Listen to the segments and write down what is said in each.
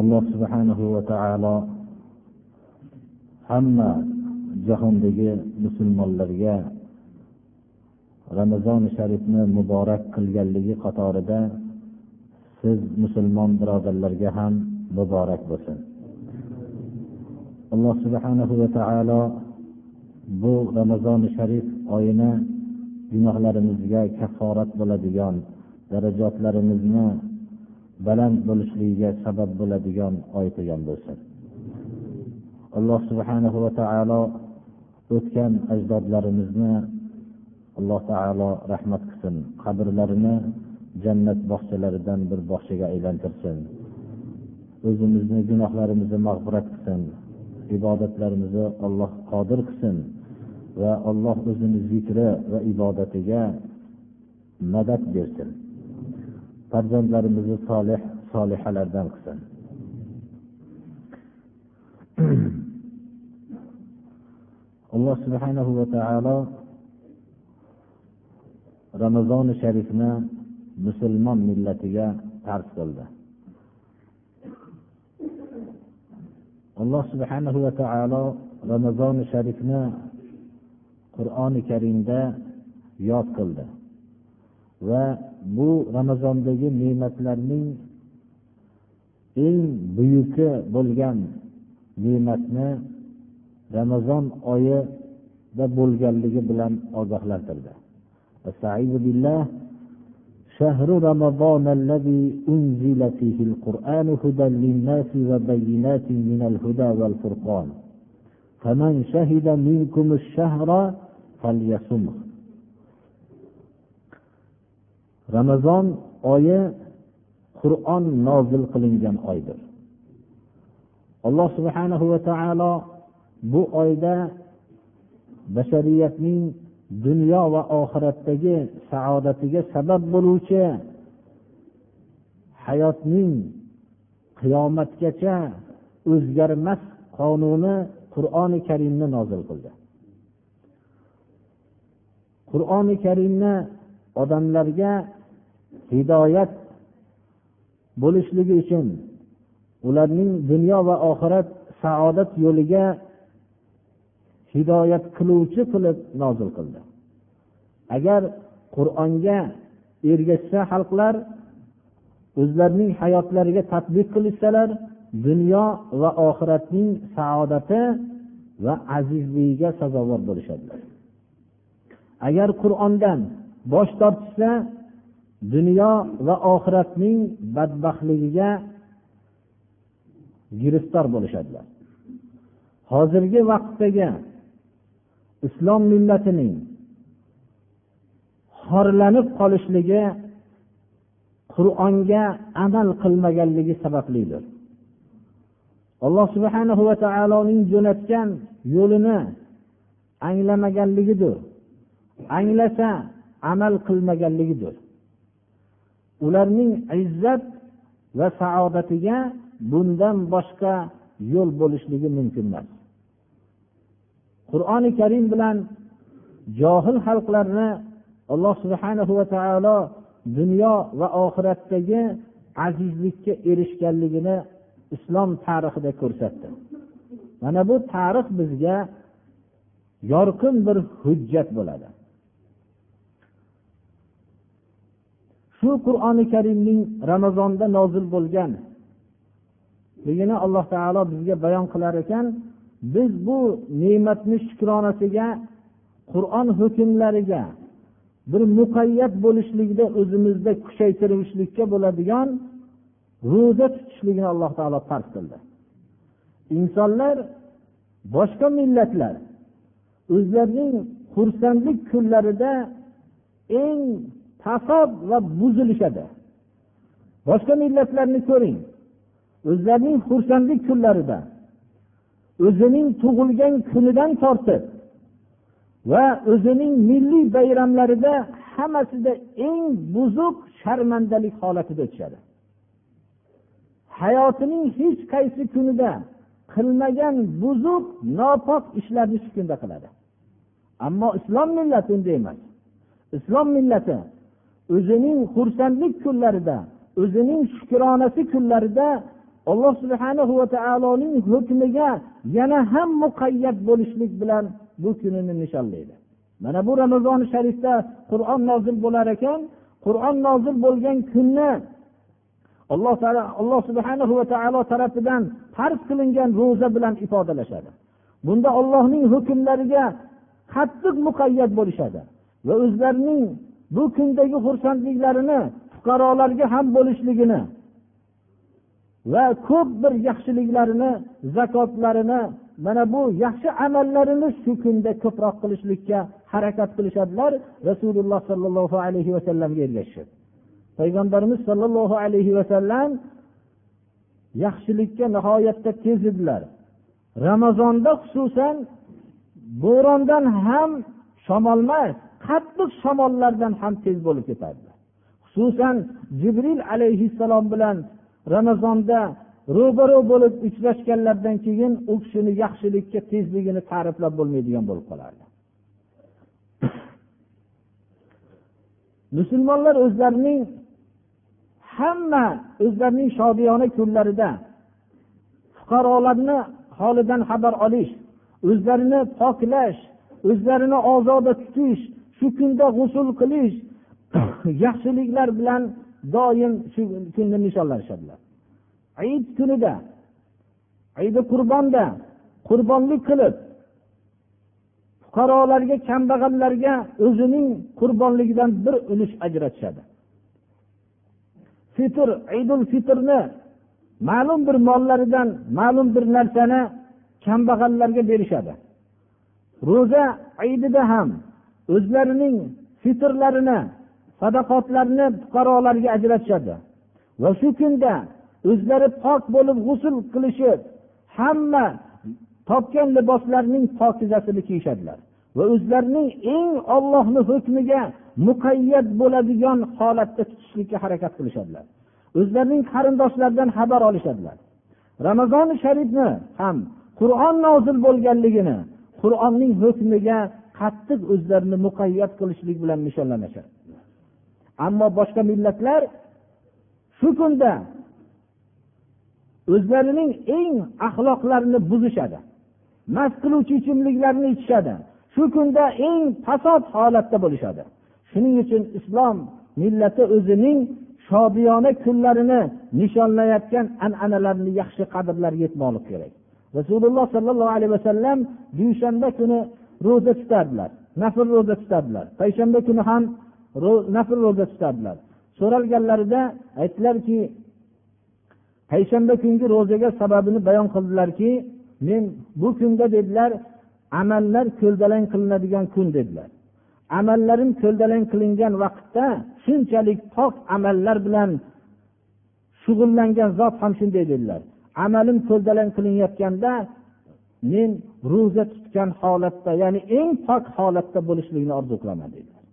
Alloh subhanahu va taolo hamma jahondagi musulmonlarga ramazoni sharifni muborak qilganligi qatorida siz musulmon birodarlarga ham muborak bo'lsin. Alloh subhanahu va taolo bu ramazoni sharif oyini gunohlarimizga kafforat bo'ladigan darajotlarimizni baland bo'lishligiga sabab bo'ladigan oy qilgan bo'lsin. Alloh subhanahu va taolo o'tgan ajdodlarimizni alloh taolo rahmat qilsin. Qabrlarini jannat bog'chalaridan bir bog'chaga aylantirsin. O'zimizni gunohlarimizni mag'firat qilsin. Ibodatlarimizni alloh qodir qilsin va alloh o'zini zikri va ibodatiga madad bersin. Farzandlarimizni solih solihalardan qilsin. Alloh subhanahu va taolo ramazoni sharifni musulmon millatiga farz qildi. Alloh subhanahu va taolo ramazoni sharifni qur'oni karimda yod qildi. va bu ramazondagi ne'matlarning eng buyuki bo'lgan ne'matni ramazon oyida bo'lganligi bilan ogohlantirdi شهر رمضان الذي أنزل فيه القرآن هدى للناس وبينات من الهدى والفرقان فمن شهد منكم الشهر فليصمه ramazon oyi qur'on nozil qilingan oydir. Alloh subhanahu va taolo bu oyda bashariyatning dunyo va oxiratdagi saodatiga sabab bo'luvchi hayotning qiyomatgacha o'zgarmas qonuni qur'oni karimni nozil qildi. Qur'oni karimni odamlarga hidoyat bo'lishligi uchun ularning dunyo va oxirat saodat yo'liga hidoyat qiluvchi qilib nozil qildi. Agar qur'onga ergashsa xalqlar o'zlarining hayotlariga tadbiq qilishsalar dunyo va oxiratning saodati va azizligiga sazovor bo'lishadilar. Agar qur'ondan bosh tortishsa dunyo va oxiratning badbaxtligiga giriftor bo'lishadilar. Hozirgi vaqtdagi islom millatining xorlanib qolishligi qur'onga amal qilmaganligi sabablidir. Alloh subhanahu va taoloning jo'natgan yo'lini anglamaganligidir. Anglasa amal qilmaganligidir. Ularning izzat va saodatiga bundan boshqa yo'l bo'lishligi mumkin emas. Qur'oni karim bilan johil xalqlarni alloh subhanahu va taolo dunyo va oxiratdagi azizlikka erishganligini islom tarixida ko'rsatdi. Mana bu tarix bizga yorqin bir hujjat bo'ladi. Shu qur'oni karimning ramazonda nozil bo'lganligini alloh taolo bizga bayon qilar ekan biz bu ne'matni shukronasiga qur'on hukmlariga bir muqayyat bo'lishlikda o'zimizda kuchaytirishlikka bo'ladigan ro'za tutishligini alloh taolo farz qildi. Insonlar boshqa millatlar o'zlarining xursandlik kunlarida eng fasod va buzilishadi. Boshqa millatlarni ko'ring. O'zlarining xursandlik kunlarida o'zining tug'ilgan kunidan tortib va o'zining milliy bayramlarida hammasida eng buzuq sharmandalik holatida o'tishadi. Hayotining hech qaysi kunida qilmagan buzuq nopok ishlarni shu kunda qiladi. Ammo islom millati unday emas. Islom millati o'zining xursandlik kunlarida o'zining shukronasi kunlarida alloh subhana va taoloning hukmiga yana ham muqayyat bo'lishlik bilan bu kunini nishonlaydi. Mana bu ramazoni sharifda qur'on nozil bo'lar ekan. Qur'on nozil bo'lgan kunni alloh taolo alloh subhana va taolo tarafidan farz qilingan ro'za bilan ifodalashadi. Bunda ollohning hukmlariga qattiq muqayyat bo'lishadi va o'zlarining bu kundagi xursandliklarini fuqarolarga ham bo'lishligini va ko'p bir yaxshiliklarini zakotlarini mana bu yaxshi amallarini shu kunda ko'proq qilishlikka harakat qilishadilar rasululloh sollallohu alayhi vasallamga ergashishib. Payg'ambarimiz sollallohu alayhi vasallam yaxshilikka nihoyatda tez edilar. Ramazonda xususan bo'rondan ham shamolmas qattiq shamollardan ham tez bo'lib ketardi. Xususan jibril alayhissalom bilan ramazonda ro'baro bo'lib uchrashganlaridan keyin u kishini yaxshilikka tezligini ta'riflab bo'lmaydigan bo'lib qolardi. Musulmonlar o'zlarining hamma o'zlarining shodiyona kunlarida fuqarolarni holidan xabar olish o'zlarini poklash o'zlarini ozoda tutish shu kunda g'usul qilish yaxshiliklar bilan doim shu kunni nishonlashadilar. Hayit kunida idi qurbonda qurbonlik qilib fuqarolarga kambag'allarga o'zining qurbonligidan bir ulush ajratishadi. Fitr idul fitrni ma'lum bir mollaridan ma'lum bir narsani kambag'allarga berishadi. Ro'za idida ham o'zlarining fitrlarini sadaqotlarni fuqarolarga ajratishadi. Va shu kunda o'zlari pok bo'lib g'usul qilishib hamma topgan liboslarining pokizasini kiyishadilar. Va o'zlarining eng ollohni hukmiga muqayyat bo'ladigan holatda tutishlikka harakat qilishadilar. O'zlarining qarindoshlaridan xabar olishadilar. Ramazoni sharifni ham qur'on nozil bo'lganligini qur'onning hukmiga qattiq o'zlarini muqayyat qilishlik bilan nishonlanishadi ammo boshqa millatlar shu kunda o'zlarining eng axloqlarini buzishadi mast qiluvchi ichimliklarni ichishadi shu kunda eng fasod holatda bo'lishadi. Shuning uchun islom millati o'zining shodiyona kunlarini nishonlayotgan an'analarni yaxshi qadrlar yetmoqlik kerak. Rasululloh sollallohu alayhi vasallam dushanba kuni ro'za tutardilar. Nafl ro'za tutardilar. Payshanba kuni ham nafl ro'za tutardilar. So'ralganlarida aytdilarki payshanba kungi ro'zaga sababini bayon qildilarki men bu kunda dedilar amallar ko'ldalang qilinadigan kun dedilar. Amallarim ko'ldalang qilingan vaqtda shunchalik pok amallar bilan shug'ullangan zot ham shunday dedilar. Amalim ko'ldalang qilinayotganda men ro'za tutgan holatda ya'ni eng pok holatda bo'lishlikni orzu qilaman dedilar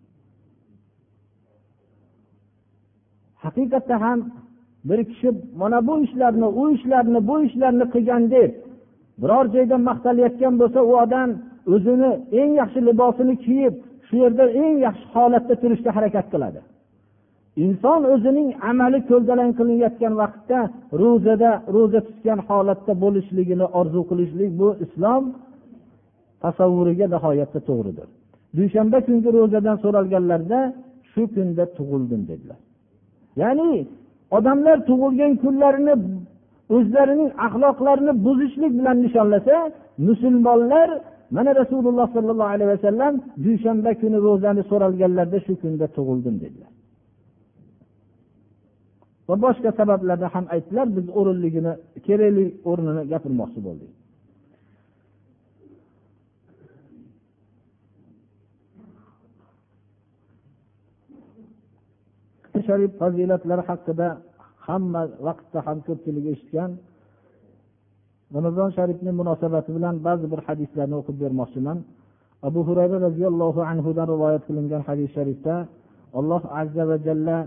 haqiqatda ham bir kishi mana bu ishlarni u ishlarni bu ishlarni qilgan deb biror joyda maqtalayotgan bo'lsa u odam o'zini eng yaxshi libosini kiyib shu yerda eng yaxshi holatda turishga harakat qiladi. Inson o'zining amali ko'ldalang qilinayotgan vaqtda ro'zada ro'za tutgan holatda bo'lishligini orzu qilishlik bu islom tasavvuriga nihoyatda to'g'ridir. Dushanba kungi ro'zadan so'ralganlarda shu kunda tug'ildim dedilar. Ya'ni odamlar tug'ilgan kunlarini o'zlarining axloqlarini buzishlik bilan nishonlasa musulmonlar mana rasululloh sollallohu alayhi vasallam dushanba kuni ro'zani so'ralganlarida shu kunda tug'ildim dedilar. Va boshqa sabablarda ham aytdilar biz o'rinligini kerakli o'rnini gapirmoqchi bo'ldik. Sharif fazilatlari haqida hamma vaqtda ham ko'pchilik eshitgan. Ramazon sharifni munosabati bilan ba'zi bir hadislarni o'qib bermoqchiman. Abu hurayra roziyallohu anhudan rivoyat qilingan hadis sharifda alloh azza va jalla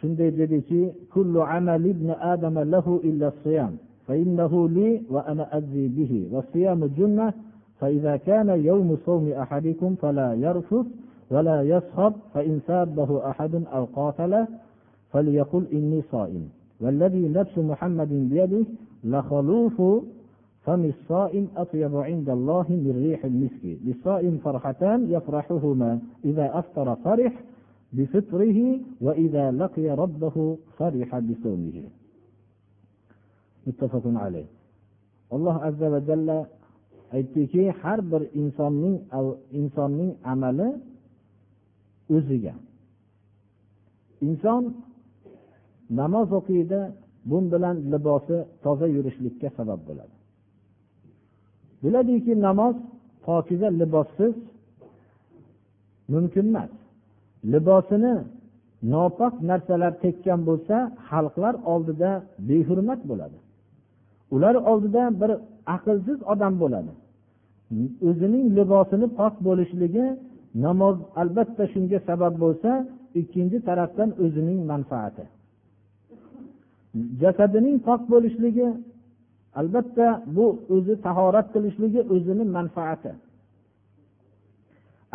shunday dediki kullu amal ibn adam lahu illa siyam فإنه لي وأنا أجزي به. والصيام جنة فإذا كان يوم صوم أحدكم فلا يرفث ولا يصخب فإن سابه أحد أو قاتله فليقل إني صائم. والذي نفس محمد بيده لخلوف فم الصائم أطيب عند الله من ريح المسك. للصائم فرحتان يفرحهما. إذا أفطر فرح بفطره وإذا لقي ربه فرح بصومه متفق عليه alloh azza va jalla aytdiki har bir insonning insonning amali o'ziga inson namoz o'qiydi bu bilan libosi toza yurishlikka sabab bo'ladi biladiki namoz pokiza libossiz mumkin emas Libosini nopok narsalar tekkan bo'lsa xalqlar oldida behurmat bo'ladi. Ular oldida bir aqlsiz odam bo'ladi. O'zining libosini pok bo'lishligi namoz albatta shunga sabab bo'lsa ikkinchi tarafdan o'zining manfaati. Jasadining pok bo'lishligi albatta bu o'zi tahorat qilishligi o'zini manfaati.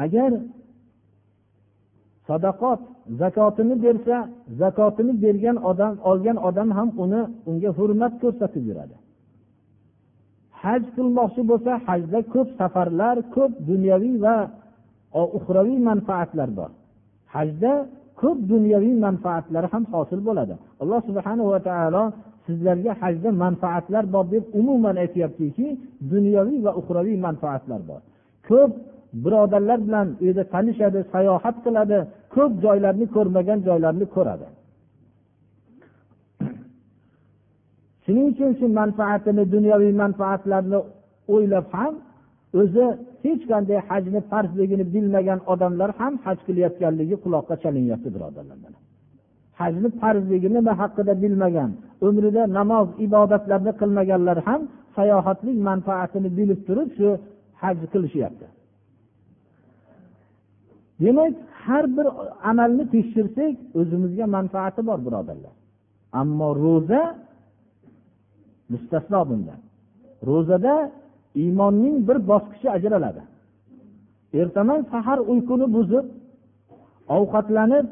Agar sadaqot zakotini bersa zakotini bergan odam olgan odam ham uni unga hurmat ko'rsatib yuradi. Haj qilmoqchi bo'lsa hajda ko'p safarlar ko'p dunyoviy va uxroviy manfaatlar bor. Hajda ko'p dunyoviy manfaatlar ham hosil bo'ladi. Alloh subhana va taolo sizlarga hajda manfaatlar bor deb umuman aytyaptiki dunyoviy va uxroviy manfaatlar bor. Ko'p birodarlar bilan u yerda tanishadi sayohat qiladi ko'p joylarni ko'rmagan joylarni ko'radi. Shuning uchun shu manfaatini dunyoviy manfaatlarni o'ylab ham o'zi hech qanday hajni farzligini bilmagan odamlar ham haj qilayotganligi quloqqa chalinyapti birodarlar hajni farzligi nima haqida bilmagan umrida namoz ibodatlarni qilmaganlar ham sayohatlik manfaatini bilib turib shu haj qilishyapti. Demak har bir amalni tekshirsak o'zimizga manfaati bor birodarlar. Ammo ro'za mustasno bundan. Ro'zada iymonning bir bosqichi ajraladi. Ertaman sahar uyquni buzib ovqatlanib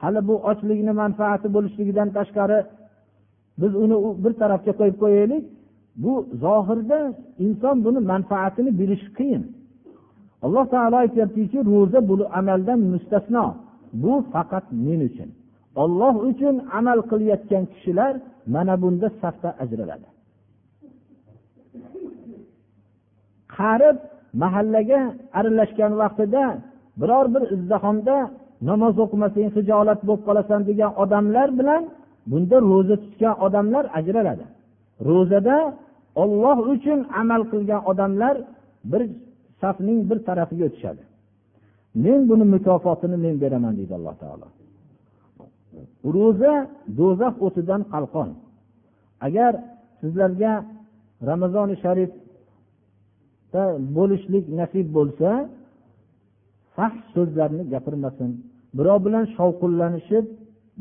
hali bu ochlikni manfaati bo'lishligidan tashqari biz uni bir tarafga qo'yib qo'yaylik. Bu zohirda inson buni manfaatini bilishi qiyin. Alloh taolo aytyaptiki ro'za bu amaldan mustasno. Bu faqat men uchun. Olloh uchun amal qilayotgan kishilar mana bunda safda ajraladi. Qarib mahallaga aralashgan vaqtida biror bir izdihomda namoz o'qimasang hijolat bo'lib qolasan degan odamlar bilan bunda ro'za tutgan odamlar ajraladi. Ro'zada olloh uchun amal qilgan odamlar bir safning bir tarafiga o'tishadi. Men buni mukofotini men beraman deydi alloh taolo. Ro'za do'zax o'tidan qalqon. Agar sizlarga ramazoni sharifda bo'lishlik nasib bo'lsa fahsh so'zlarni gapirmasin birov bilan shovqinlanishib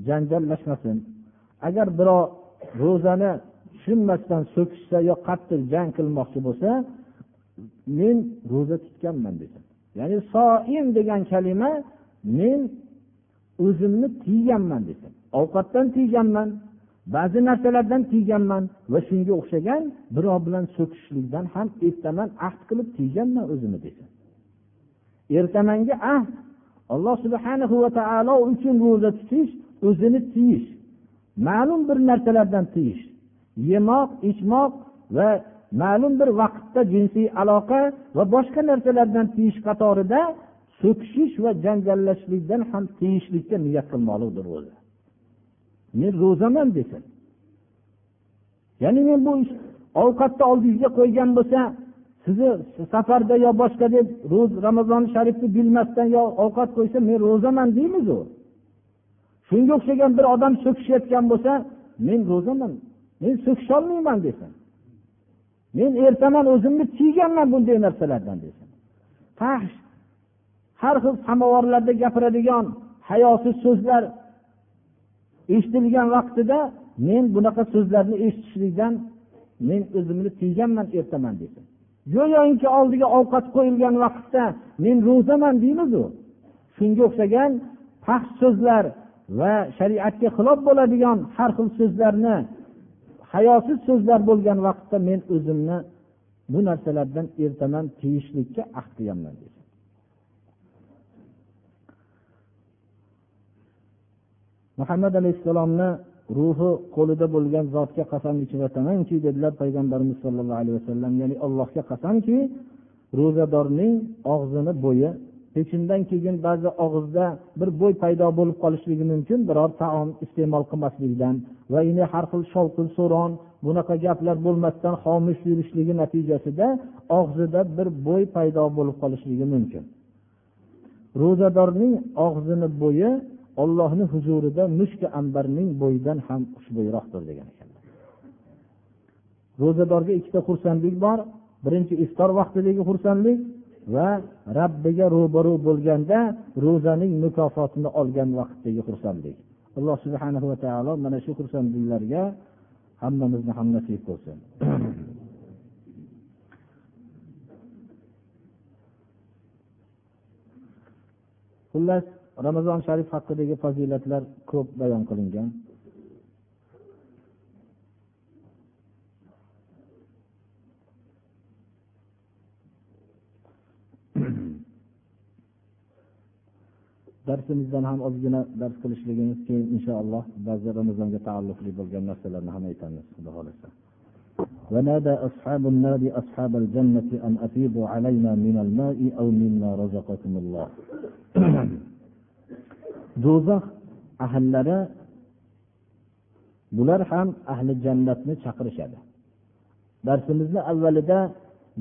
janjallashmasin. Agar birov ro'zani tushunmasdan so'kishsa yo qattiq jang qilmoqchi bo'lsa men ro'za tutganman desin ya'ni soim degan kalima men o'zimni tiyganman desin ovqatdan tiyganman ba'zi narsalardan tiyganman va shunga o'xshagan birov bilan so'kishishlikdan ham ertaman ahd qilib tiyganman o'zimni desin ertamangi ahd alloh subhana va taolo uchun ro'za tutish o'zini tiyish ma'lum bir narsalardan tiyish yemoq ichmoq va ma'lum bir vaqtda jinsiy aloqa va boshqa narsalardan tiyish qatorida so'kishish va janjallashlikdan ham tiyishlikka niyat qilmoqlidir o'zi. Men ro'zaman desin. Ya'ni men bu ovqatni oldingizga qo'ygan bo'lsa sizni safarda yo boshqa deb ramazon sharifni bilmasdan yo ovqat qo'ysa men ro'zaman deymiz u. Shunga o'xshagan bir odam so'kishayotgan bo'lsa men ro'zaman men so'kisholmayman desin. Men ertaman o'zimni tiyganman bunday narsalardan desin. Fahsh har xil samovarlarda gapiradigan hayosiz so'zlar eshitilgan vaqtida men bunaqa so'zlarni eshitishlikdan men o'zimni tiyganman ertaman desin. Go'yoki oldiga ovqat qo'yilgan vaqtda men ro'zaman deymizu. Shunga o'xshagan past so'zlar va shariatga xilof bo'ladigan har xil so'zlarni hayosiz so'zlar bo'lgan vaqtda men o'zimni bu narsalardan ertaman tiyishlikka ahd qilganman deydi. Muhammad alayhissalomni ruhi qo'lida bo'lgan zotga qasam ichib aytamanki dedilar payg'ambarimiz sollallohu alayhi vasallam ya'ni allohga qasamki ro'zadorning og'zini bo'yi pechindan keyin ba'zi og'izda bir bo'y paydo bo'lib qolishligi mumkin biror taom iste'mol qilmaslikdan. Va yana har xil shovqin so'ron bunaqa gaplar bo'lmasdan xomush yurishligi natijasida og'zida bir bo'y paydo bo'lib qolishligi mumkin. Ro'zadorning og'zini bo'yi ollohni huzurida mushka ambarning bo'yidan ham xushbo'yroqdir degan ekanlar ro'zadorga ikkita xursandlik bor. Birinchi iftor vaqtidagi xursandlik va rabbiga ro'baru bo'lganda ro'zaning mukofotini olgan vaqtdagi xursandlik. Alloh subhana va taolo mana shu xursandliklarga hammamizni ham nasib qilsin. Xullas ramazon sharif haqidagi fazilatlar ko'p bayon qilingan. darsimizdan ham ozgina dars qilishligimiz keyin inshaalloh ba'zi ramazonga taalluqli bo'lgan narsalarni ham aytamiz xudo xohlasa ونادى أصحاب النار أصحاب الجنة أن أفيضوا علينا من الماء أو مما رزقكم الله do'zax ahllari bular ham ahli jannatni chaqirishadi darsimizni avvalida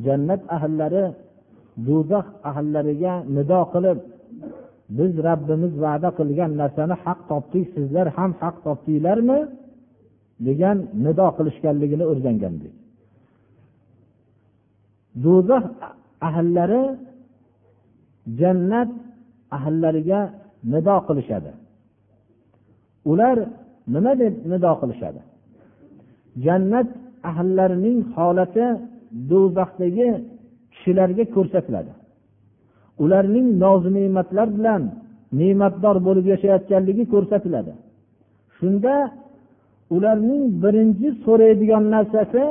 jannat ahllari do'zax ahllariga nido qilib biz rabbimiz va'da qilgan narsani haq topdik sizlar ham haq topdinglarmi? degan nido qilishganligini o'rgangandik. Do'zax ahllari jannat ahllariga nido qilishadi. Ular nima deb nido qilishadi? Jannat ahllarining holati do'zaxdagi kishilarga ko'rsatiladi. Ularning nozi ne'matlar bilan ne'matdor bo'lib yashayotganligi ko'rsatiladi. Shunda ularning birinchi so'raydigan narsasi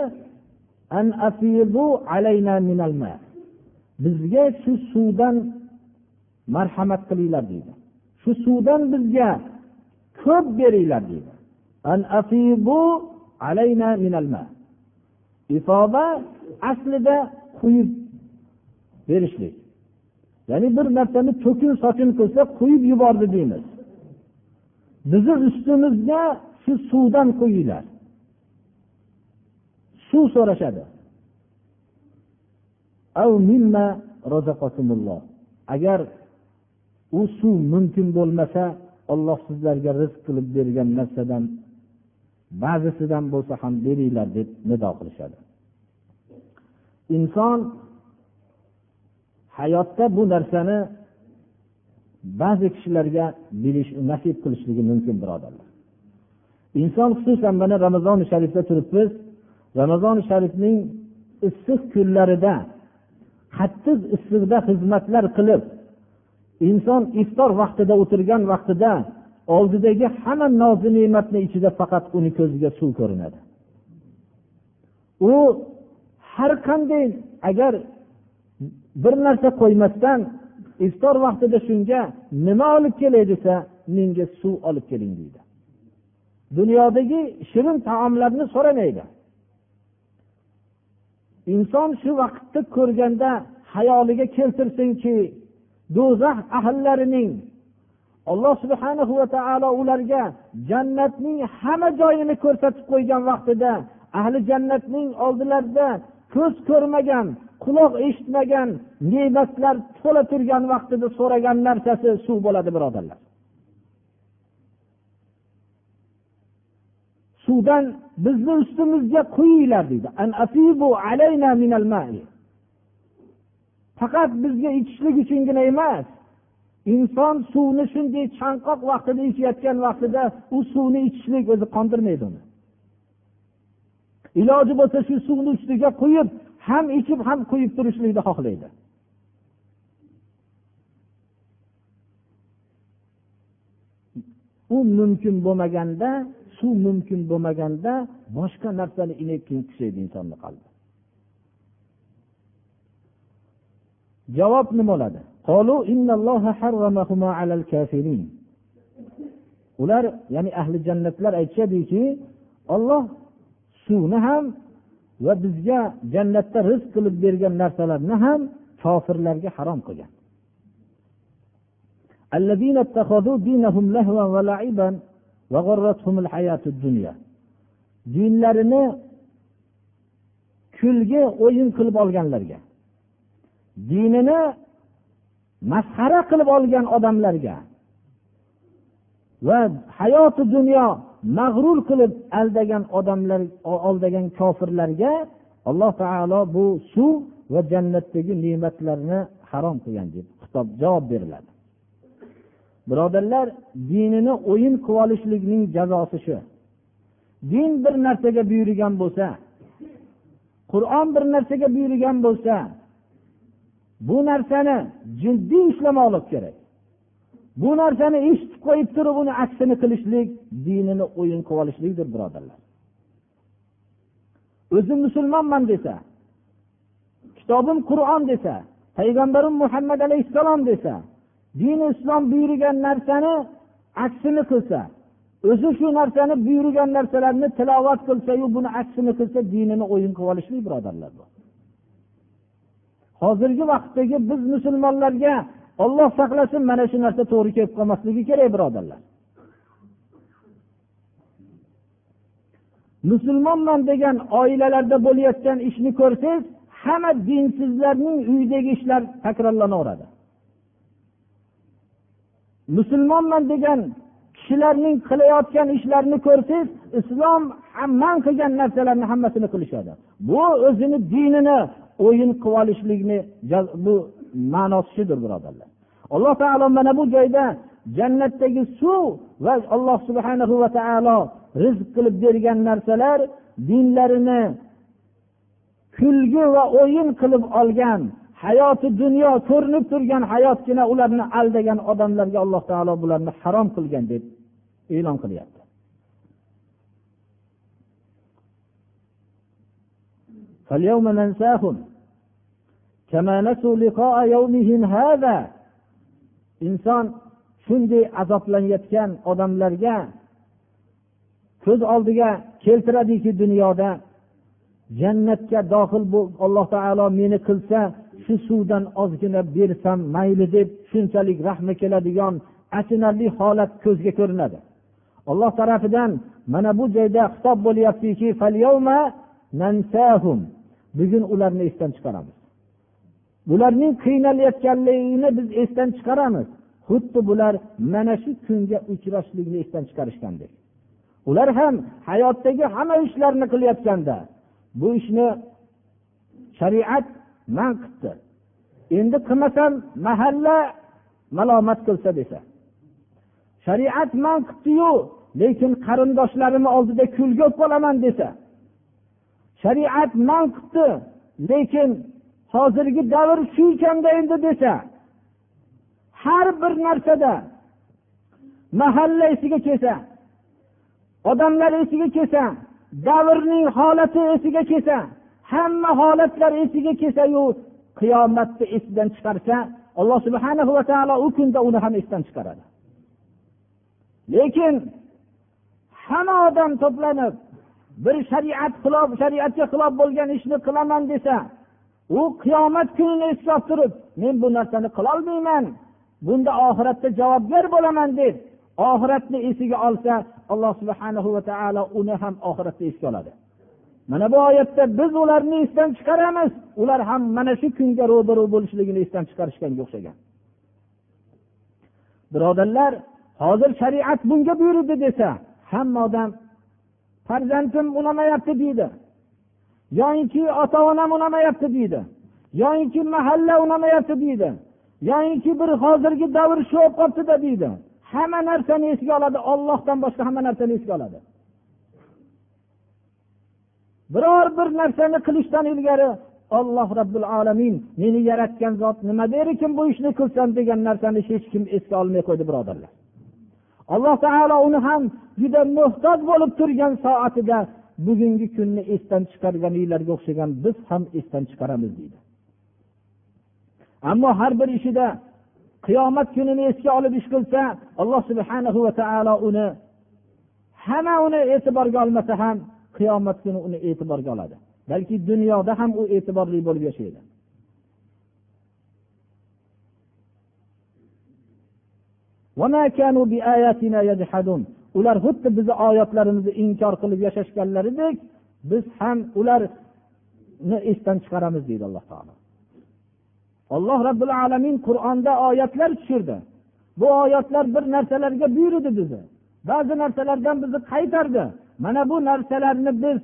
bizga shu suvdan marhamat qilinglar deydi. Shu suvdan bizga ko'p beringlar deydi. Ifoba aslida quyib berishlik. Ya'ni bir narsani to'kin sochin qilsa quyib yubordi deymiz. Bizni ustimizga shu suvdan quyinglar suv so'rashadi. Agar u suv mumkin bo'lmasa olloh sizlarga rizq qilib bergan narsadan ba'zisidan bo'lsa ham beringlar deb nido qilishadi. Inson hayotda bu narsani ba'zi kishilarga bilish nasib qilishligi mumkin birodarlar. Inson xususan mana ramazoni sharifda turibmiz. Ramazoni sharifning issiq kunlarida qattiq issiqda xizmatlar qilib inson iftor vaqtida o'tirgan vaqtida oldidagi hamma nozi ne'matni ichida faqat uni ko'ziga suv ko'rinadi. U har qanday agar bir narsa qo'ymasdan iftor vaqtida shunga nima olib kelay desa menga suv olib keling deydi. Dunyodagi shirin taomlarni so'ramaydi. Inson shu vaqtda ko'rganda hayoliga keltirsinki do'zax ahllarining alloh subhana va taolo ularga jannatning hamma joyini ko'rsatib qo'ygan vaqtida ahli jannatning oldilarida ko'z ko'rmagan quloq eshitmagan ne'matlar to'la turgan vaqtida so'ragan narsasi suv bo'ladi birodarlar. Suvdan bizni ustimizga quyinglar deydi. Faqat bizga ichishlik uchungina emas. Inson suvni shunday chanqoq vaqtida ichayotgan vaqtida u suvni ichishlik o'zi qondirmaydi uni. Iloji bo'lsa shu suvni ustiga quyib ham ichib ham quyib turishlikni xohlaydi. U mumkin bo'lmaganda suv mumkin bo'lmaganda boshqa narsani keyin kuchaydi insonni qalbi? Javob nima bo'ladi? Ular ya'ni ahli jannatlar aytishadiki olloh suvni ham va bizga jannatda rizq qilib bergan narsalarni ham kofirlarga harom qilgan. Dinlarini kulgi o'yin qilib olganlarga dinini masxara qilib olgan odamlarga va hayoti dunyo mag'rur qilib aldagan odamlar aldagan kofirlarga alloh taolo bu suv va jannatdagi ne'matlarni harom qilgan deb xitob javob beriladi. Birodarlar dinini o'yin qilib olishlikning jazosi shu. Din bir narsaga buyurgan bo'lsa qur'on bir narsaga buyurgan bo'lsa bu narsani jiddiy ushlamoqlik kerak. Bu narsani eshitib qo'yib turib uni aksini qilishlik dinini o'yin qilib olishlikdir birodarlar. O'zi musulmonman desa kitobim qur'on desa payg'ambarim muhammad alayhissalom desa dini islom buyurgan narsani aksini qilsa o'zi shu narsani buyurgan narsalarni tilovat qilsayu buni aksini qilsa dinini o'yin qilib olishlik birodarlar bu. Hozirgi vaqtdagi biz musulmonlarga olloh saqlasin mana shu narsa to'g'ri kelib qolmasligi kerak birodarlar. Musulmonman degan oilalarda bo'layotgan ishni ko'rsangiz hamma dinsizlarning uyidagi ishlar takrorlanaveradi. Musulmonman degan kishilarning qilayotgan ishlarini ko'rsangiz islom man qilgan narsalarni hammasini qilishadi. Bu o'zini dinini o'yin qilib olishlikni bu ma'nosi shudir birodarlar. Alloh taolo mana bu joyda jannatdagi suv va alloh subhana va taolo rizq qilib bergan narsalar dinlarini kulgi va o'yin qilib olgan hayoti dunyo ko'rinib turgan hayotgina ularni aldagan odamlarga alloh taolo bularni harom qilgan deb e'lon qilyapti. فاليوم ننساهم كما نسوا لقاء يومهم هذا inson shunday azoblanayotgan odamlarga ko'z oldiga keltiradiki dunyoda jannatga dohil alloh taolo meni qilsa shu suvdan ozgina bersam mayli deb shunchalik rahmi keladigan achinarli holat ko'zga ko'rinadi olloh tarafidan mana bu joyda xitob bo'lyaptiki bugun ularni esdan chiqaramiz. Bularning qiynalayotganligini biz esdan chiqaramiz. Xuddi bular mana shu kunga uchrashlikni esdan chiqarishgandek. Ular ham hayotdagi hamma ishlarni qilayotganda bu ishni shariat man qilibdi. Endi qilmasam mahalla malomat qilsa desa. Shariat man qilibdiyu lekin qarindoshlarimni oldida kulgi bo'lib qolaman desa. Shariat man qilibdi lekin hozirgi davr shu ekanda endi desa har bir narsada mahalla esiga kelsa odamlar esiga kelsa davrning holati esiga kelsa hamma holatlar esiga kelsayu qiyomatni esidan chiqarsa alloh subhana va taolo u kunda uni ham esdan chiqaradi. Lekin hamma odam to'planib bir shariat xilof shariatga xilof bo'lgan ishni qilaman desa u qiyomat kunini eslab turib men bu narsani qilolmayman bunda oxiratda javobgar bo'laman deb oxiratni esiga olsa alloh subhana va taolo uni ham oxiratda esga oladi. Mana bu oyatda biz ularni esdan chiqaramiz. Ular ham mana shu kunga ro'baro bo'lishligini esdan chiqarishganga o'xshagan. Birodarlar hozir shariat bunga buyurdi desa hamma odam farzandim unamayapti deydi. Yoyinki ota onam unamayapti deydi. Yoyinki mahalla unamayapti deydi. Yoyinki bir hozirgi davr shu bo'lib qolibdida deydi. Hamma narsani esga oladi. Ollohdan boshqa hamma narsani esga oladi. Biror bir narsani qilishdan ilgari olloh robbil alamin meni yaratgan zot nima der ekan bu ishni qilsam degan narsani hech kim esga olmay qo'ydi birodarlar. Alloh taolo uni ham juda muhtoj bo'lib turgan soatida bugungi kunni esdan chiqarganinglarga o'xshagan biz ham esdan chiqaramiz deydi. Ammo har bir ishida qiyomat kunini esga olib ish qilsa alloh subhana va taolo uni hamma uni e'tiborga olmasa ham qiyomat kuni uni e'tiborga oladi. Balki dunyoda ham u e'tiborli bo'lib yashaydi. Ular xuddi bizni oyatlarimizni inkor qilib yashashganlaridek biz ham ularni esdan chiqaramiz deydi alloh taolo. Alloh robbil alamin qur'onda oyatlar tushirdi. Bu oyatlar bir narsalarga buyurdi bizni. Ba'zi narsalardan bizni qaytardi. Mana bu narsalarni biz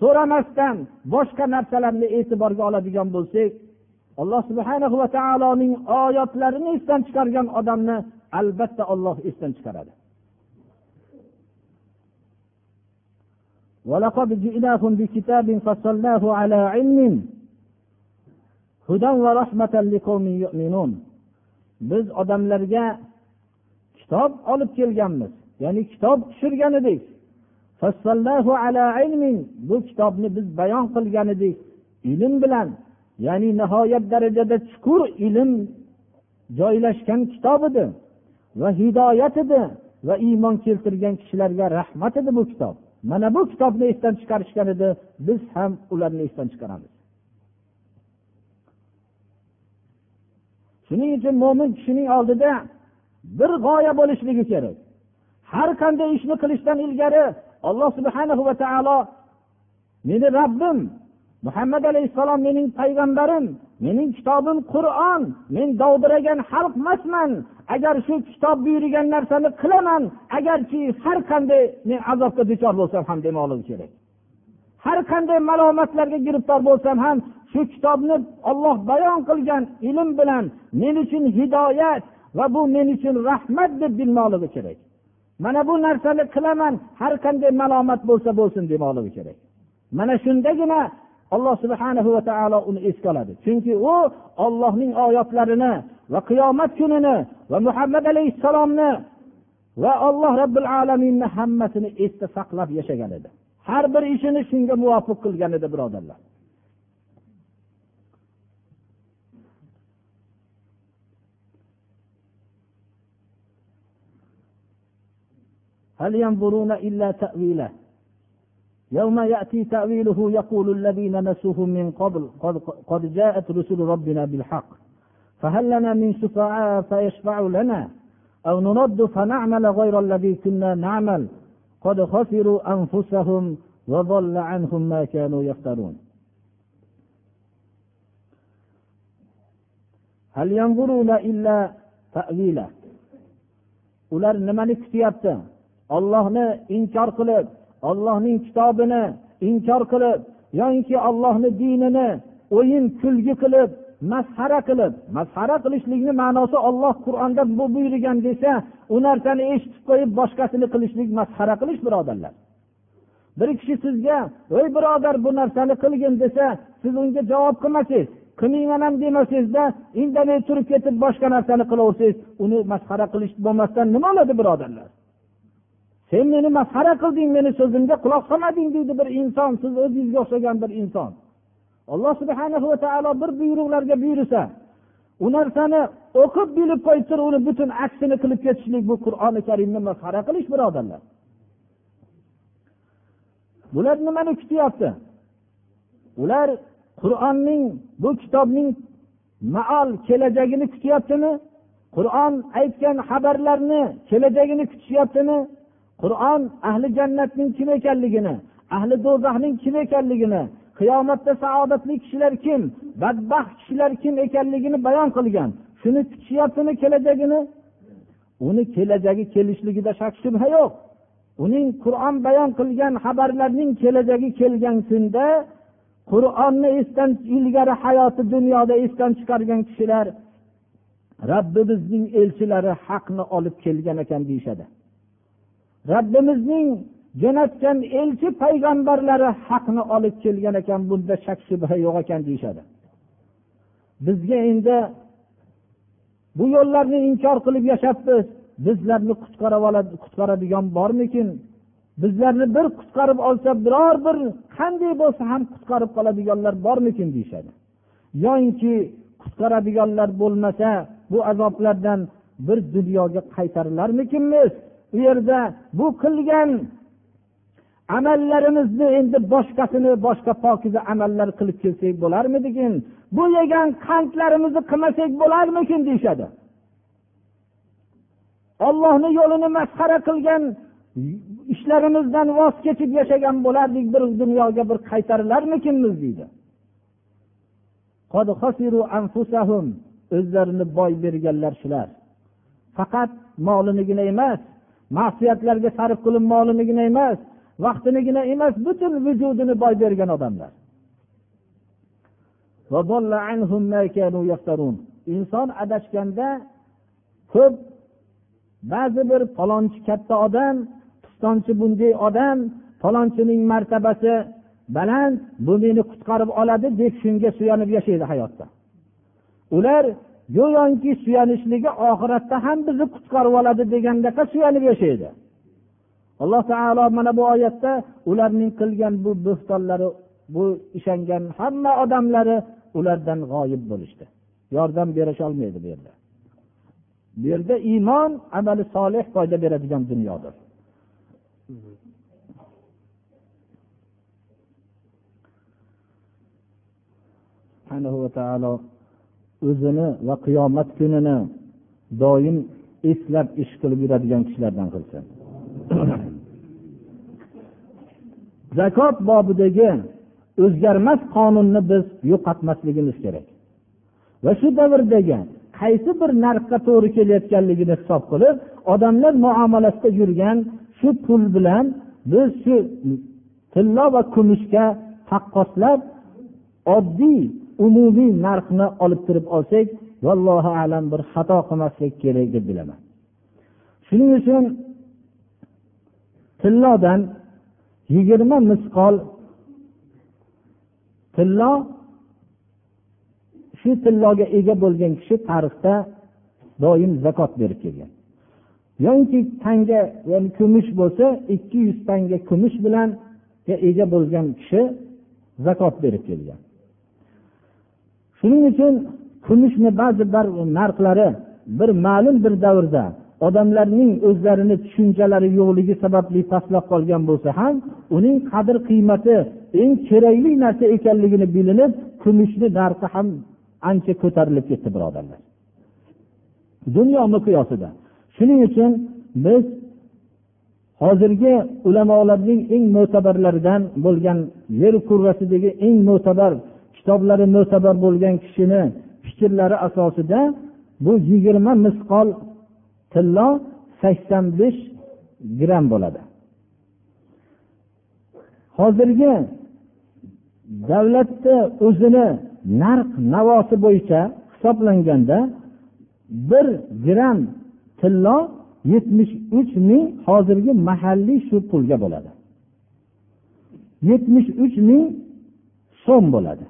so'ramasdan boshqa narsalarni e'tiborga oladigan bo'lsak alloh subhana va taoloning oyatlarini esdan chiqargan odamni albatta olloh esdan chiqaradi ولقد جئناهم بكتاب فصلناه على علم هدى ورحمة لقوم يؤمنون biz odamlarga kitob olib kelganmiz ya'ni kitob tushirgan edik bu kitobni biz bayon qilgan edik ilm bilan ya'ni nihoyat darajada chuqur ilm joylashgan kitob edi Va hidoyat edi va iymon keltirgan kishilarga rahmat edi bu kitob. Mana bu kitobni esdan chiqarishgan edi biz ham ularni esdan chiqaramiz. Shuning uchun mo'min kishining oldida bir g'oya bo'lishligi kerak. Har qanday ishni qilishdan ilgari alloh subhanahu va taolo meni robbim muhammad alayhissalom mening payg'ambarim mening kitobim qur'on men dovdiragan xalq emasman agar shu kitob buyurgan narsani qilaman agarki har qanday men azobga duchor bo'lsam ham demoqligi kerak. Har qanday malomatlarga giriftor bo'lsam ham shu kitobni olloh bayon qilgan ilm bilan men uchun hidoyat va bu men uchun rahmat deb bilmoqligi kerak. Mana bu narsani qilaman har qanday malomat bo'lsa bo'lsin demoqligi kerak. Mana shundagina alloh subhanahu va taolo uni esga oladi chunki u ollohning oyatlarini va qiyomat kunini va muhammad alayhissalomni va alloh robbil alaminni hammasini esda saqlab yashagan edi har bir ishini shunga muvofiq qilgan edi birodarlar هل ينظرون إلا تأويله يوم يأتي تأويله يقول الذين نسوه من قبل قد, قد جاءت رسل ربنا بالحق. فهل لنا من شفعاء فيشفع لنا؟ أو نرد فنعمل غير الذي كنا نعمل؟ قد خسروا أنفسهم وضل عنهم ما كانوا يفترون. هل ينظرون إلا تأويله؟ Ular nimani kutyapti? Ollohni inkor qilib ollohning kitobini inkor qilib yoinki ollohni dinini o'yin kulgi qilib masxara qilib masxara qilishlikni ma'nosi olloh qur'onda bu buyurgan desa u narsani eshitib qo'yib boshqasini qilishlik masxara qilish birodarlar. Bir kishi sizga ey birodar bu narsani qilgin desa siz unga javob qilmasangiz qilmayman ham demasangizda indamay turib ketib boshqa narsani qilaversangiz uni masxara qilish bo'lmasdan nima bo'ladi birodarlar? Sen meni masxara qilding meni so'zimga quloq solmading deydi bir inson siz o'zingizga o'xshagan bir inson. Alloh subhana va taolo bir buyruqlarga buyursa u narsani o'qib bilib qo'yib turib uni butun aksini qilib ketishlik bu qur'oni karimni masxara qilish birodarlar. Bular nimani kutyapti? Ular qur'onning bu kitobning maol kelajagini kutyaptimi? Qur'on aytgan xabarlarni kelajagini kutishyaptimi? Qur'on ahli jannatning kim ekanligini ahli do'zaxning kim ekanligini qiyomatda saodatli kishilar kim badbaxt kishilar kim ekanligini bayon qilgan. Shuni kutishyaptimi kelajagini? Uni kelajagi kelishligida shak shubha yo'q. Uning qur'on bayon qilgan xabarlarning kelajagi kelgan kunda qur'onni esdan ilgari hayoti dunyoda esdan chiqargan kishilar robbimizning elchilari haqni olib kelgan ekan deyishadi. Robbimizning jo'natgan elchi payg'ambarlari haqni olib kelgan ekan bunda shak shubha yo'q ekan deyishadi. Bizga endi bu yo'llarni inkor qilib yashabmiz bizlarni qutqaradigan bormikin? Bizlarni bir qutqarib olsa biror bir qanday bo'lsa ham qutqarib qoladiganlar bormikin deyishadi. Yoinki qutqaradiganlar bo'lmasa bu azoblardan bir dunyoga qaytarilarmikinmiz? U yerda bu qilgan amallarimizni endi boshqasini boshqa pokiza amallar qilib kelsak bo'larmidikin bu yegan qandlarimizni qilmasak bo'larmikin deyishadi. Ollohni yo'lini masxara qilgan ishlarimizdan voz kechib yashagan bo'lardik bir dunyoga bir qaytarilarmikinmiz deydi. O'zlarini boy berganlar shular. Faqat molinigina emas ma'siyatlarga sarf qilib molinigina emas vaqtinigina emas butun vujudini boy bergan odamlar. Inson adashganda ko'p ba'zi bir falonchi katta odam pistonchi bunday odam falonchining martabasi baland bu meni qutqarib oladi deb shunga suyanib yashaydi hayotda. Ular go'yoki suyanishligi oxiratda ham bizni qutqarib oladi degandaqa suyanib yashaydi. Alloh taolo mana bu oyatda ularning qilgan bu bo'xtonlari bu ishongan hamma odamlari ulardan g'oyib bo'lishdi. Yordam berisholmaydi bu yerda. Bu yerda iymon amali solih foyda beradigan dunyodir. Subhanahu va taolo o'zini va qiyomat kunini doim eslab ish qilib yuradigan kishilardan qilsin. Zakot bobidagi o'zgarmas qonunni biz yo'qotmasligimiz kerak. Va shu davrdagi qaysi bir narxga to'g'ri kelayotganligini hisob qilib odamlar muomalasida yurgan shu pul bilan biz shu tillo va kumushga taqqoslab oddiy umumiy narxni olib turib olsak vallohu alam bir xato qilmaslik kerak deb bilaman. Shuning uchun tillodan yigirma misqol tillo shu tilloga ega bo'lgan kishi tarixda doim zakot berib kelgan. Yoinki tanga ya'ni kumush bo'lsa ikki yuz tanga kumush bilan ega bo'lgan kishi zakot berib kelgan. Shuning uchun kumushni ba'zi bir narxlari bir ma'lum bir davrda odamlarning o'zlarini tushunchalari yo'qligi sababli pastlab qolgan bo'lsa ham uning qadr qiymati eng kerakli narsa ekanligini bilinib kumushni narxi ham ancha ko'tarilib ketdi birodarlar. Dunyo miqyosida. Shuning uchun biz hozirgi ulamolarning eng mo'tabarlaridan bo'lgan yer kurrasidagi eng mo'tabar kitoblari mo'tabar bo'lgan kishini fikrlari asosida bu yigirma misqol tillo sakson besh gramm bo'ladi. Hozirgi davlatni o'zini narx navosi bo'yicha hisoblanganda bir gramm tillo yetmish uch ming hozirgi mahalliy shu pulga bo'ladi. yetmish uch ming so'm bo'ladi.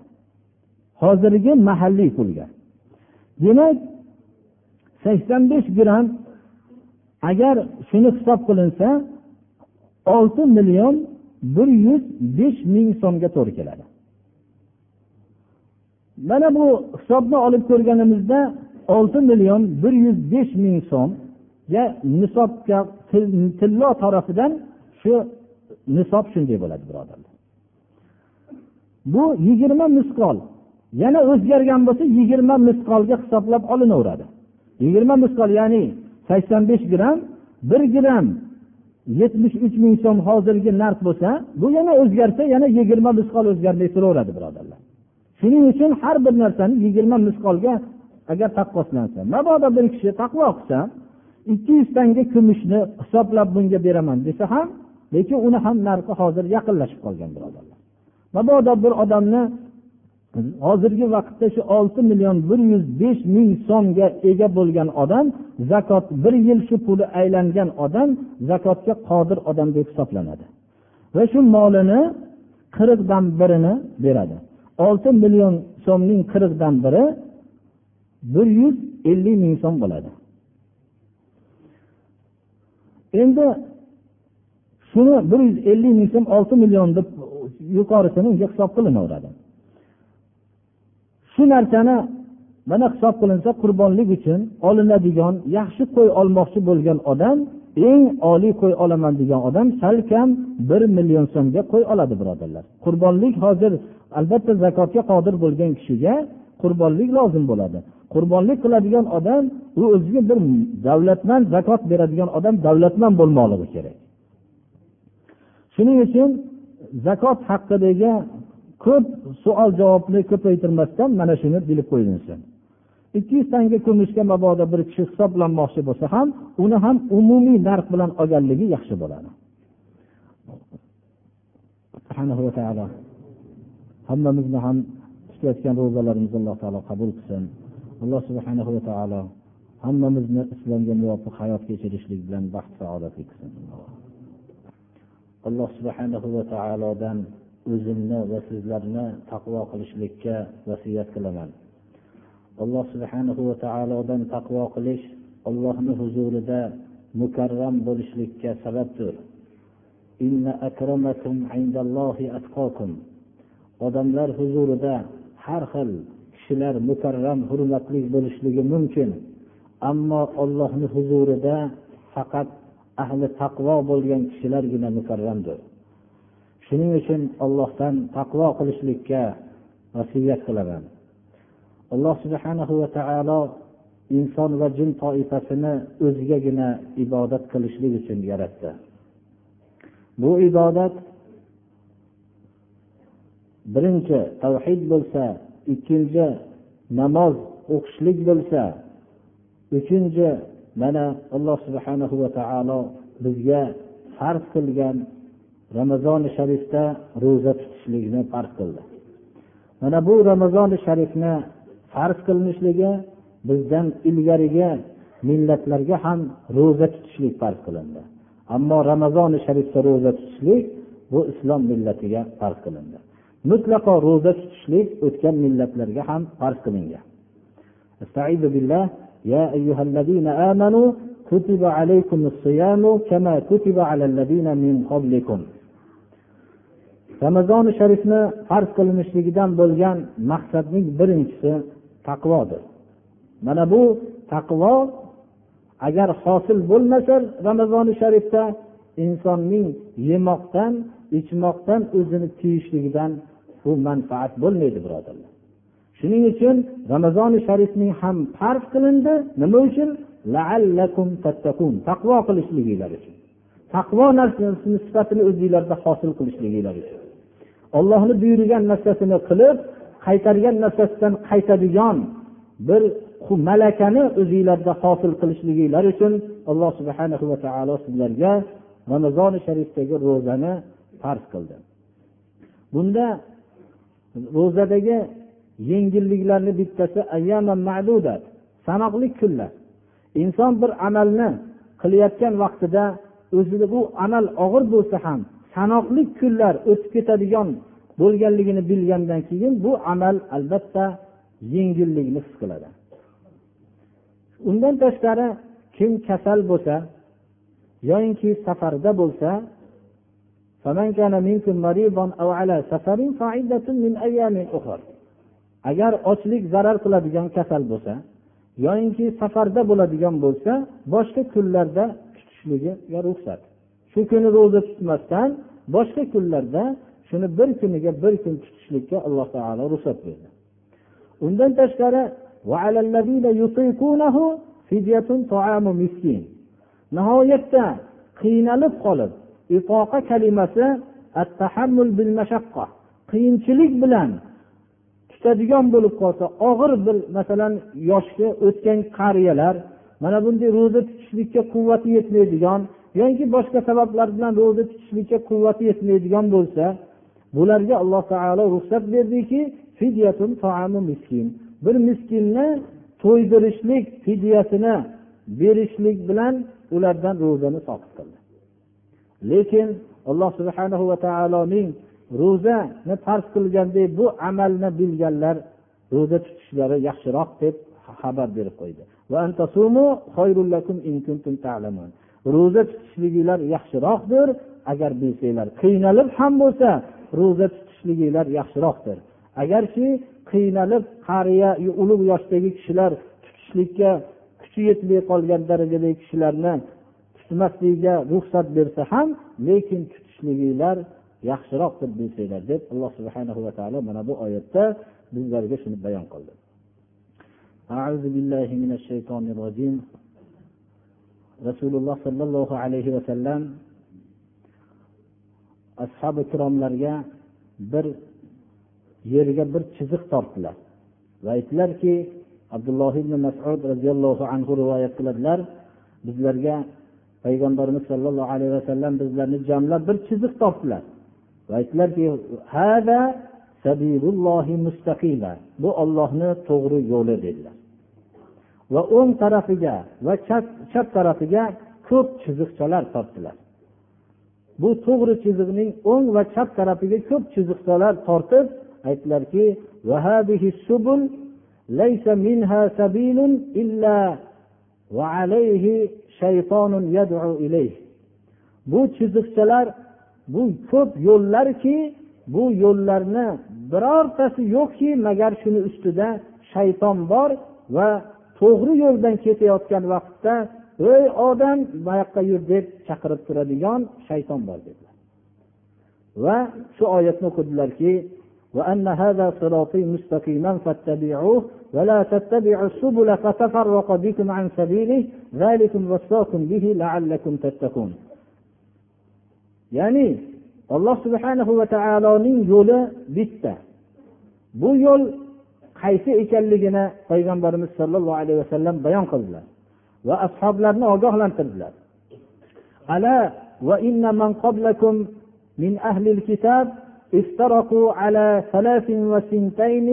Hozirgi mahalliy pulga. Demak sakson besh gramm agar shuni hisob qilinsa olti million bir yuz besh ming so'mga to'g'ri keladi. Mana bu hisobni olib ko'rganimizda olti million bir yuz besh ming so'mga nisobga tillo tarafidan shu nisob shunday bo'ladi birodarlar. Bu yigirma misqol yana o'zgargan bo'lsa yigirma misqolga hisoblab olinaveradi. Yigirma misqol ya'ni sakson besh gramm bir gramm yetmish uch ming so'm hozirgi narx bo'lsa bu yana o'zgarsa yana yigirma misqol o'zgarmay turaveradi birodarlar. Shuning uchun har bir narsani yigirma misqolga agar taqqoslansa mabodo bir kishi taqvo qilsa ikki yuz tanga kumushni hisoblab bunga beraman desa ham lekin uni ham narxi hozir yaqinlashib qolgan birodarlar. Mabodo bir odamni hozirgi vaqtda shu olti million bir yuz besh ming so'mga ega bo'lgan odam zakot bir yil shu puli aylangan odam zakotga qodir odam deb hisoblanadi. Va shu molini qirqdan birini beradi. Olti million so'mning qirqdan biri bir yuz ellik ming so'm bo'ladi. Endi shuni bir yuz ellik ming so'm olti million deb yuqorisini unga hisob qilinaveradi. Shu narsani mana hisob qilinsa qurbonlik uchun olinadigan yaxshi qo'y olmoqchi bo'lgan odam eng oliy qo'y olaman degan odam salkam bir million so'mga qo'y oladi birodarlar. Qurbonlik hozir albatta zakotga qodir bo'lgan kishiga qurbonlik lozim bo'ladi. Qurbonlik qiladigan odam u o'ziga bir davlatman zakot beradigan odam davlatman bo'lmoqligi kerak. Shuning uchun zakot haqidagi ko'p savol javobni ko'paytirmasdan mana shuni bilib qo'yilsin ikki yuz tanga kumushga mabodo bir kishi hisoblanmoqchi bo'lsa ham uni ham umumiy narx bilan olganligi yaxshi bo'ladi. Hammamizni ham tutayotgan ro'zalarimizni alloh taolo qabul qilsin. Alloh subhanahu va taolo hammamizni islomga muvofiq hayot kechirishlik bilan baxt saodatli qilsin. Alloh subhanahu va taolodan o'zimni va sizlarni taqvo qilishlikka vasiyat qilaman. Alloh subhanahu va taolodan taqvo qilish allohni huzurida mukarram bo'lishlikka sababdir. Odamlar huzurida har xil kishilar mukarram hurmatli bo'lishligi mumkin. Ammo ollohni huzurida faqat ahli taqvo bo'lgan kishilargina mukarramdir. Shuning uchun ollohdan taqvo qilishlikka vasiyat qilaman. Alloh subhanahu va taolo inson va jin toifasini o'zigagina ibodat qilishlik uchun yaratdi. Bu ibodat birinchi tavhid bo'lsa ikkinchi namoz o'qishlik bo'lsa uchinchi mana alloh subhanahu va taolo bizga farz qilgan ramazoni sharifda ro'za tutishlikni farz qildi mana bu ramazoni sharifni farz qilinishligi bizdan ilgarigi millatlarga ham ro'za tutishlik farz qilindi ammo ramazoni sharifda ro'za tutishlik bu islom millatiga farz qilindi mutlaqo ro'za tutishlik o'tgan millatlarga ham farz qilingan يا أيها الذين آمنوا كتب عليكم الصيام كما كتب على الذين من قبلكم Ramazoni sharifni farz qilinishligidan bo'lgan maqsadning birinchisi taqvodir. Mana bu taqvo agar hosil bo'lmasa ramazoni sharifda insonning yemoqdan ichmoqdan o'zini tiyishligidan bu manfaat bo'lmaydi birodarlar. Shuning uchun ramazoni sharifning ham farz qilindi. Nima uchun? Taqvo qilishliginglar uchun. Taqvo narsasini sifatini o'zinglarda hosil qilishliginglar uchun. Ollohni buyurgan narsasini qilib qaytargan narsasidan qaytadigan bir malakani o'zinglarda hosil qilishliginglar uchun alloh subhana va taolo sizlarga ramazoni sharifdagi ro'zani farz qildi. Bunda ro'zadagi yengilliklarni bittasi sanoqli kunlar. Inson bir amalni qilayotgan vaqtida o'zini bu amal og'ir bo'lsa ham sanoqli kunlar o'tib ketadigan bo'lganligini bilgandan keyin bu amal albatta yengillikni his qiladi. Undan tashqari kim kasal bo'lsa yoyinki safarda bo'lsa agar ochlik zarar qiladigan kasal bo'lsa yoyinki safarda bo'ladigan bo'lsa boshqa kunlarda tutishligiga ruxsat. Shu kuni ro'za tutmasdan boshqa kunlarda shuni bir kuniga bir kun tutishlikka alloh taolo ruxsat berdi. Undan tashqari nihoyatda qiynalib qolib ifoqa kalimasi qiyinchilik bilan tutadigan bo'lib qolsa og'ir bir masalan yoshga o'tgan qariyalar mana bunday ro'za tutishlikka quvvati yetmaydigan yoki boshqa sabablar bilan ro'za tutishlikka quvvati yetmaydigan bo'lsa bularga alloh taolo ruxsat berdiki bir miskinni to'ydirishlik fidyasini berishlik bilan ulardan ro'zani soqit qildi. Lekin alloh subhana va taoloning ro'zani farz qilgandek bu amalni bilganlar ro'za tutishlari yaxshiroq deb xabar berib qo'ydi. ro'za tutishliginglar yaxshiroqdir agar bilsanglar qiynalib ham bo'lsa ro'za tutishliginglar yaxshiroqdir agarki qiynalib qariya ulug' yoshdagi kishilar tutishlikka kuchi yetmay qolgan darajadagi kishilarni tutmasligiga ruxsat bersa ham lekin tutishliginglar yaxshiroq deb bilsanglar deb alloh subhana va taolo mana bu oyatda bizlarga shuni bayon qildi أعوذ بالله من الشيطان الرجيم rasululloh sollallohu alayhi vasallam ashobi ikromlarga bir yerga bir chiziq tortdilar va aytdilarki abdulloh ibn masud roziyallohu anhu rivoyat qiladilar bizlarga payg'ambarimiz sollallohu alayhi vasallam bizlarni jamlab bir chiziq tortdilar va aytdilarki bu ollohni to'g'ri yo'li dedilar. Va o'ng tarafiga va chap tarafiga ko'p chiziqchalar tortdilar. Bu to'g'ri chiziqning o'ng va chap tarafiga ko'p chiziqchalar tortib aytdilarki bu chiziqchalar bu ko'p yo'llarki bu yo'llarni birortasi yo'qki magar shuni ustida shayton bor va to'g'ri yo'ldan ketayotgan vaqtda ey odam bu yoqqa yur deb chaqirib turadigan shayton bor dedilar va shu oyatni o'qidilarki وأن هذا صراطي مستقيما فاتبعوه ولا تتبعوا السبل فتفرق بكم عن سبيله ذلكم وصاكم به لعلكم تتقون ya'ni alloh subhanahu va taoloning yo'li bitta bu yo'l qaysi ekanligini payg'ambarimiz sollallohu alayhi vasallam bayon qildilar va ashoblarni ogohlantirdilar ala va inna man qablakum min ahli الكتاب افترقوا على ثلاث وسنتين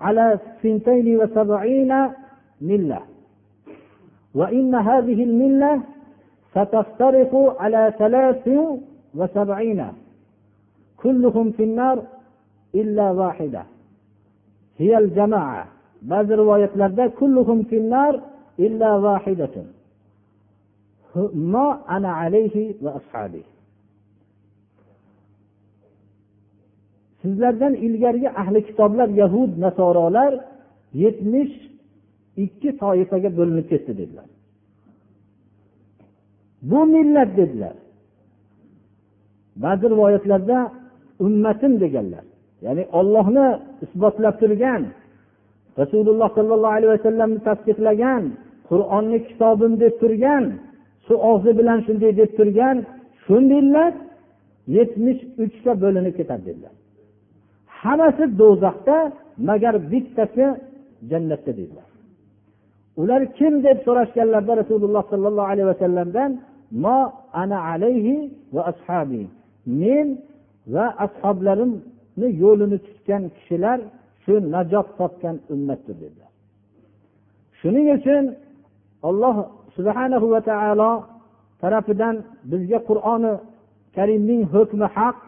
على سنتين وسبعين ملة وإن هذه الملة ستفترق على ثلاث وسبعين كلهم في النار إلا واحدة hiyal jamaa. Ba'zi rivoyatlarda kulluhum finnar illa vahidatun ma ana alayhi va ashabi. Sizlardan ilgarigi ahli kitoblar yahud nasorolar yetmish ikki toifaga bo'linib ketdi dedilar. Bu millat dedilar. Ba'zi rivoyatlarda ummatim deganlar. Ya'ni ollohni isbotlab turgan rasululloh sollallohu alayhi vasallamni tasdiqlagan qur'onni kitobim deb turgan shu og'zi bilan shunday deb turgan shundaylar yetmish uchga bo'linib ketadi dedilar. Hammasi do'zaxda magar bittasi jannatda dedilar. Ular kim deb so'rashganlarida rasululloh sollallohu alayhi vasallamdan mo ana alayhi va ashabi men va ashoblarim yo'lini tutgan kishilar shu najot topgan ummatdir dedilar. Shuning uchun alloh subhanahu va taolo tarafidan bizga qur'oni karimning hukmi haq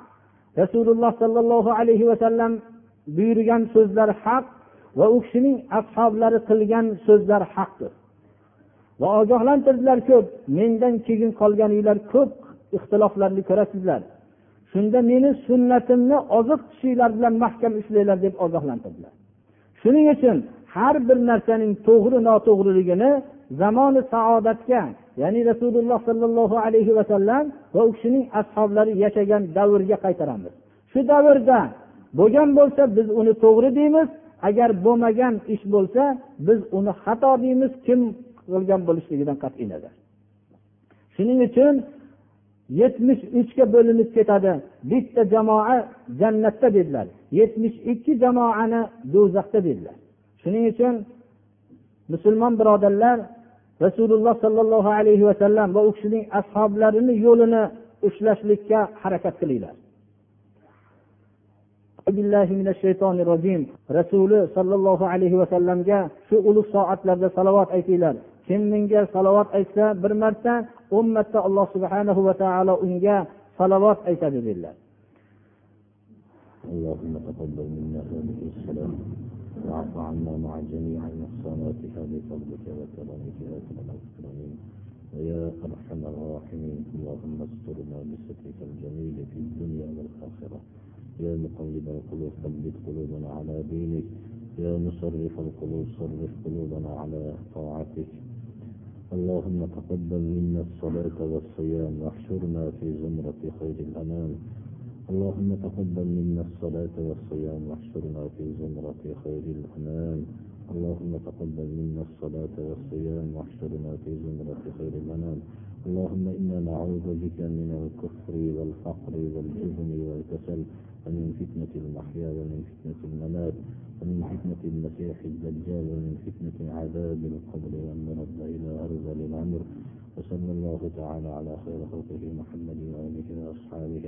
rasululloh sollallohu alayhi vasallam buyurgan so'zlar haq va u kishining ashoblari qilgan so'zlar haqdir. Va ogohlantirdilar ko'p mendan keyin qolganinglar ko'p ixtiloflarni ko'rasizlar. Shunda meni sunnatimni oziq tushinglar bilan mahkam ushlanglar deb ogohlantirdilar. Shuning uchun har bir narsaning to'g'ri noto'g'riligini zamoni saodatga ya'ni rasululloh sollallohu alayhi vasallam va u kishining ashoblari yashagan davrga qaytaramiz. Shu davrda bo'lgan bo'lsa biz uni to'g'ri deymiz agar bo'lmagan ish bo'lsa biz uni xato deymiz kim qilgan bo'lishligidan qat'iy nazar. Shuning uchun yetmish uchga bo'linib ketadi. Bitta jamoa jannatda dedilar. yetmish ikki jamoani do'zaxda dedilar. Shuning uchun musulmon birodarlar rasululloh sollallohu alayhi vasallam va u kishining ashoblarini yo'lini ushlashlikka harakat qilinglar. Rasuli sollallohu alayhi vasallamga shu ulug' soatlarda salovat aytinglar. Kim menga salovat aytsa bir marta marta alloh subhanahu va taolo unga salovat aytadi dedilar اللهم تقبل منا هذه الصلاة واعف عنا مع جميع نقصاناتها بفضلك وكرمك يا أكرم الأكرمين ويا أرحم الراحمين. اللهم استرنا بسترك الجميل في الدنيا والآخرة. يا مقلب القلوب ثبت قلوبنا على دينك. يا مصرف القلوب صرف قلوبنا على طاعتك. اللهم تقبل منا الصلاة والصيام واحشرنا في زمرة خير الأنام. اللهم تقبل منا الصلاة والصيام واحشرنا في زمرة خير الأنام. اللهم تقبل منا الصلاة والصيام واحشرنا في زمرة خير الأنام. اللهم إنا نعوذ بك من الكفر والفقر والجبن والكسل. ومن فتنة المحيا ومن فتنة الممات ومن فتنة المسيح الدجال ومن فتنة عذاب القبر والمرض إلى أرض العمر. وصلى الله تعالى على خير خلقه محمد وآله وأصحابه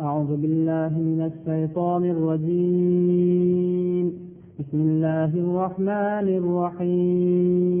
أعوذ بالله من الشيطان الرجيم. بسم الله الرحمن الرحيم.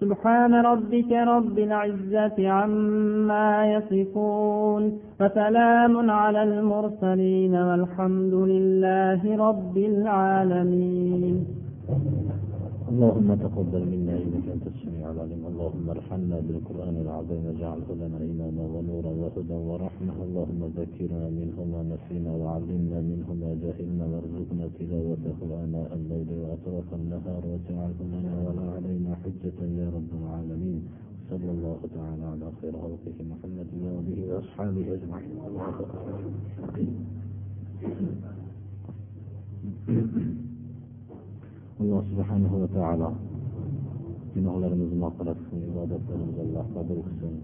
سبحان ربك رب العزة عما يصفون وسلام على المرسلين والحمد لله رب العالمين. اللهم تقبل منا إنك أنت السميع العليم اللهم ارحمنا بالقرآن العظيم واجعله لنا إيمانا ونورا وهدى ورحمة. اللهم ذكرنا منه ما نسينا وعلمنا منه ما جهلنا وارزقنا تلاوته آناء الليل وأطراف النهار واجعله لنا ولا علينا حجة يا رب العالمين. صلى الله تعالى على خير خلقه محمد وأصحابه أجمعين. alloh subhanahu va taolo Günahlarımızı mağfiret etsin, ibadetlerimizi Allah kabul etsin.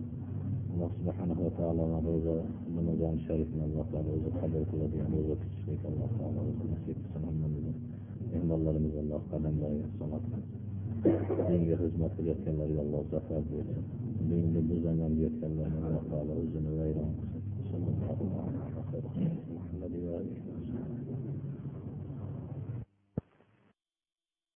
Allah subhanahu ve teala'nın roza, Ramazan şerifini Allah Teala roza kabul kıladigan, roza tutishlik Allah Teala o'zi nasib qilsin hammamizga. Mehmonlarimiz Allah qadamlariga salovat dinga xizmat qilayotganlarga Alloh zafar bersin. Dinni buzangan yotganlarni Allah Teala o'zini vayron qilsin. Sallallohu alayhi va sallam.